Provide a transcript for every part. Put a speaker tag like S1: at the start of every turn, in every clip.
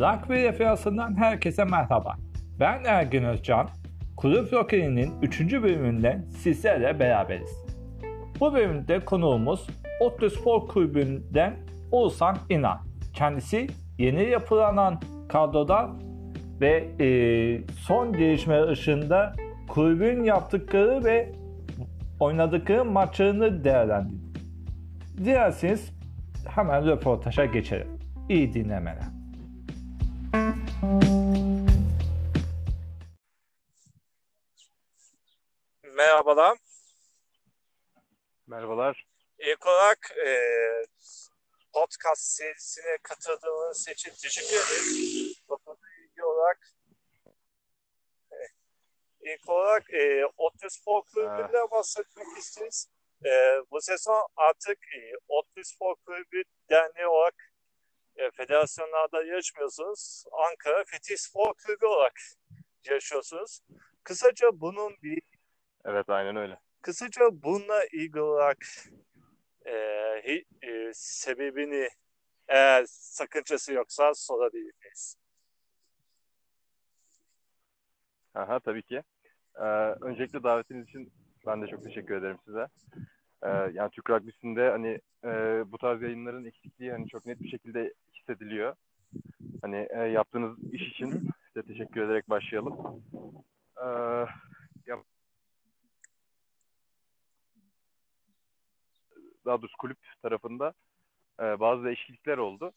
S1: Rugby Referansı'ndan herkese merhaba. Ben Ergün Özcan. Kulüp Rockery'nin 3. bölümünde sizlerle beraberiz. Bu bölümde konuğumuz Otlu Spor Kulübü'nden Oğuzhan İnan. Kendisi yeni yapılanan kadroda ve e, son gelişme ışığında kulübün yaptıkları ve oynadıkları maçlarını değerlendirdi. Dilerseniz hemen röportaja geçelim. İyi dinlemeler.
S2: Merhabalar.
S3: Merhabalar.
S2: İlk olarak e, podcast serisine katıldığınız için teşekkür ederiz. İlgili olarak e, ilk olarak e, Otlu Spor Kulübü'nden bahsetmek isteriz. E, bu sezon artık e, Otlu Spor Kulübü derneği olarak e, federasyonlarda yarışmıyorsunuz. Ankara Fethi Spor Kulübü olarak yarışıyorsunuz. Kısaca bunun bir
S3: Evet aynen öyle.
S2: Kısaca bununla ilgili olarak e, hi- e, sebebini eğer sakıncası yoksa sorabilir miyiz?
S3: Aha, tabii ki. Ee, öncelikle davetiniz için ben de çok teşekkür ederim size. Ee, yani Türk Rugby'sinde hani e, bu tarz yayınların eksikliği hani çok net bir şekilde hissediliyor. Hani e, yaptığınız iş için size teşekkür ederek başlayalım. Ee, ya, daha doğrusu kulüp tarafında e, bazı değişiklikler oldu.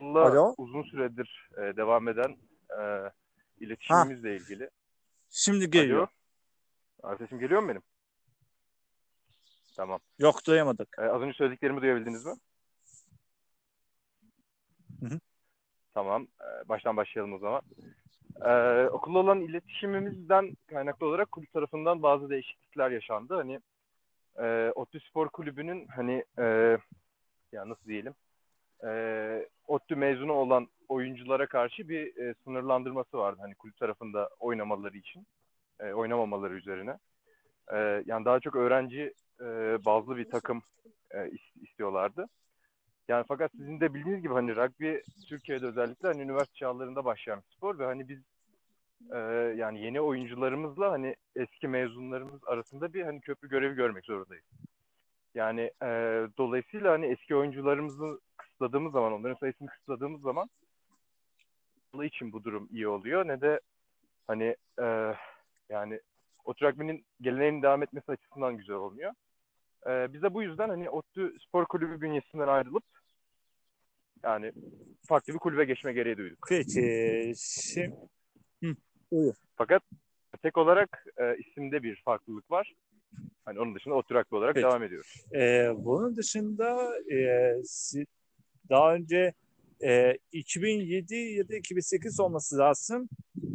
S3: Bununla
S2: Alo?
S3: uzun süredir e, devam eden e, iletişimimizle ilgili.
S2: Şimdi geliyor.
S3: Alo. Sesim geliyor mu benim? Tamam.
S2: Yok duyamadık.
S3: Ee, az önce söylediklerimi duyabildiniz mi?
S2: Hı hı.
S3: Tamam. Ee, baştan başlayalım o zaman. Ee, okulla olan iletişimimizden kaynaklı olarak kulüp tarafından bazı değişiklikler yaşandı. Hani e, ODTÜ Spor Kulübü'nün hani e, ya nasıl diyelim e, ODTÜ mezunu olan oyunculara karşı bir e, sınırlandırması vardı. Hani kulüp tarafında oynamaları için. E, oynamamaları üzerine. E, yani daha çok öğrenci e, bazlı bir takım e, is- istiyorlardı. Yani fakat sizin de bildiğiniz gibi hani rugby Türkiye'de özellikle hani üniversite çağlarında başlayan spor ve hani biz e, yani yeni oyuncularımızla hani eski mezunlarımız arasında bir hani köprü görevi görmek zorundayız. Yani e, dolayısıyla hani eski oyuncularımızı kısıtladığımız zaman, onların sayısını kısıtladığımız zaman ne için bu durum iyi oluyor ne de hani e, yani o rugby'nin geleneğinin devam etmesi açısından güzel olmuyor. Ee, biz de bu yüzden hani ODTÜ Spor Kulübü bünyesinden ayrılıp yani farklı bir kulübe geçme gereği duyduk.
S2: Peki. Şimdi... Hı, buyur.
S3: Fakat tek olarak e, isimde bir farklılık var. Hani onun dışında Rugby olarak
S2: Peki.
S3: devam ediyoruz.
S2: E, bunun dışında e, daha önce e, 2007 ya da 2008 olması lazım.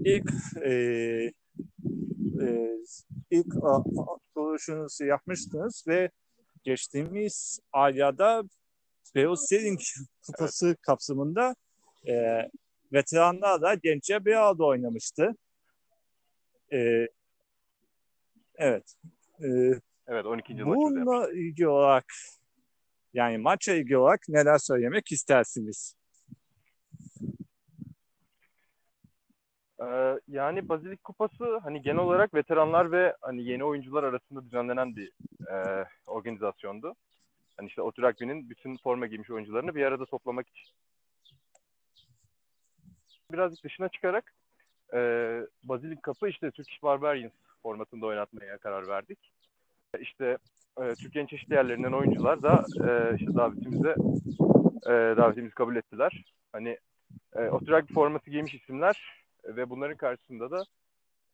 S2: İlk e, e, ilk kuruluşunuzu yapmıştınız ve geçtiğimiz ayda Beos Sailing Kupası kapsamında e, veteranlarla gençler bir arada oynamıştı. E, evet. E,
S3: Evet 12. yıl maçımızda yapmıştık.
S2: Bununla ilgili olarak yani maçla ilgili olarak neler söylemek istersiniz?
S3: Ee, yani Bazilik Kupası hani genel olarak veteranlar ve hani yeni oyuncular arasında düzenlenen bir e, organizasyondu. Hani işte ODTÜ Rugby'nin bütün forma giymiş oyuncularını bir arada toplamak için. Birazcık dışına çıkarak e, Bazilik Cup'ı işte Turkish Barbarians formatında oynatmaya karar verdik. İşte e, Türkiye'nin çeşitli yerlerinden oyuncular da e, işte davetimize e, davetimizi kabul ettiler. Hani e, ODTÜ Rugby forması giymiş isimler ve bunların karşısında da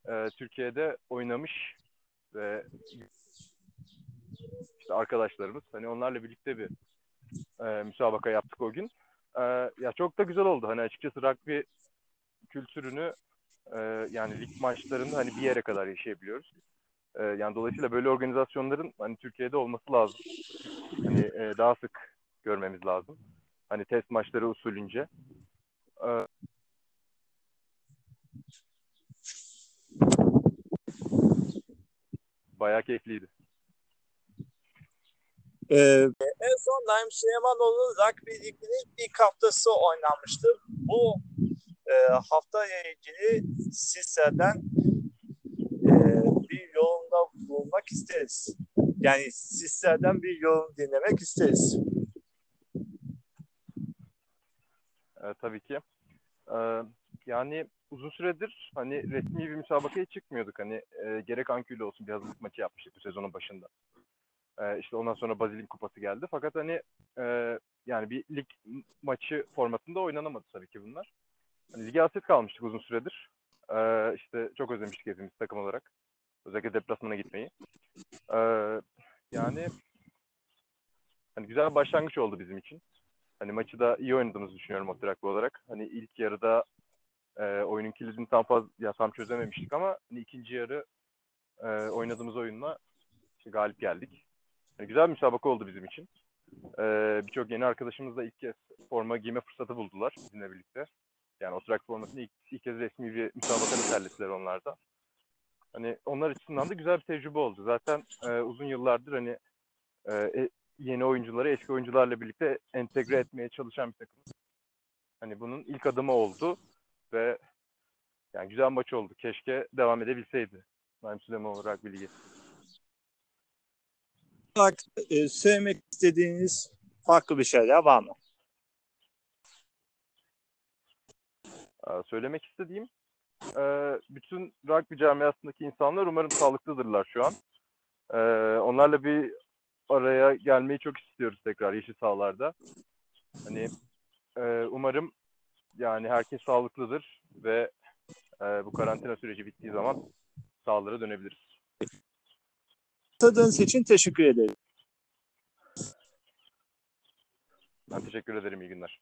S3: e, Türkiye'de oynamış ve işte arkadaşlarımız hani onlarla birlikte bir e, müsabaka yaptık o gün. E, ya çok da güzel oldu. Hani açıkçası rugby kültürünü e, yani lig maçlarında hani bir yere kadar yaşayabiliyoruz. E, yani dolayısıyla böyle organizasyonların hani Türkiye'de olması lazım. Hani e, daha sık görmemiz lazım. Hani test maçları usulünce. E, bayağı keyifliydi.
S2: Ee, en son Naim Süleymanoğlu Rugby Ligi'nin ilk haftası oynanmıştı. Bu e, haftaya ilgili sizlerden e, bir yorumda bulunmak isteriz. Yani sizlerden bir yorum dinlemek isteriz.
S3: E, tabii ki. E, yani uzun süredir hani resmi bir müsabakaya çıkmıyorduk. Hani e, gerek Ankü'yle olsun bir hazırlık maçı yapmıştık bu sezonun başında. E, işte ondan sonra Bazil'in kupası geldi. Fakat hani e, yani bir lig maçı formatında oynanamadı tabii ki bunlar. Lige hasret kalmıştık uzun süredir. E, işte çok özlemiştik hepimiz takım olarak. Özellikle deplasmana gitmeyi. E, yani hani güzel bir başlangıç oldu bizim için. Hani maçı da iyi oynadığımızı düşünüyorum Oturaklı olarak. Hani ilk yarıda e, oyunun kilidini tam fazla ya tam çözememiştik ama hani ikinci yarı e, oynadığımız oyunla işte galip geldik. Yani güzel bir müsabaka oldu bizim için. E, Birçok yeni arkadaşımız da ilk kez forma giyme fırsatı buldular bizimle birlikte. Yani Oturak formasını ilk, ilk kez resmi bir müsabakada terlettiler onlar da. Hani onlar açısından da güzel bir tecrübe oldu. Zaten e, uzun yıllardır hani e, yeni oyuncuları eski oyuncularla birlikte entegre etmeye çalışan bir takım. Hani bunun ilk adımı oldu ve yani güzel maç oldu. Keşke devam edebilseydi. Naim Süleyman olarak bilgi.
S2: Olarak e, söylemek istediğiniz farklı bir şeyler var mı?
S3: Ee, söylemek istediğim e, bütün rugby camiasındaki insanlar umarım sağlıklıdırlar şu an. Ee, onlarla bir araya gelmeyi çok istiyoruz tekrar yeşil sahalarda. Hani e, umarım yani herkes sağlıklıdır ve e, bu karantina süreci bittiği zaman sahalara dönebiliriz.
S2: Katıldığınız için teşekkür ederim.
S3: Ben teşekkür ederim. İyi günler.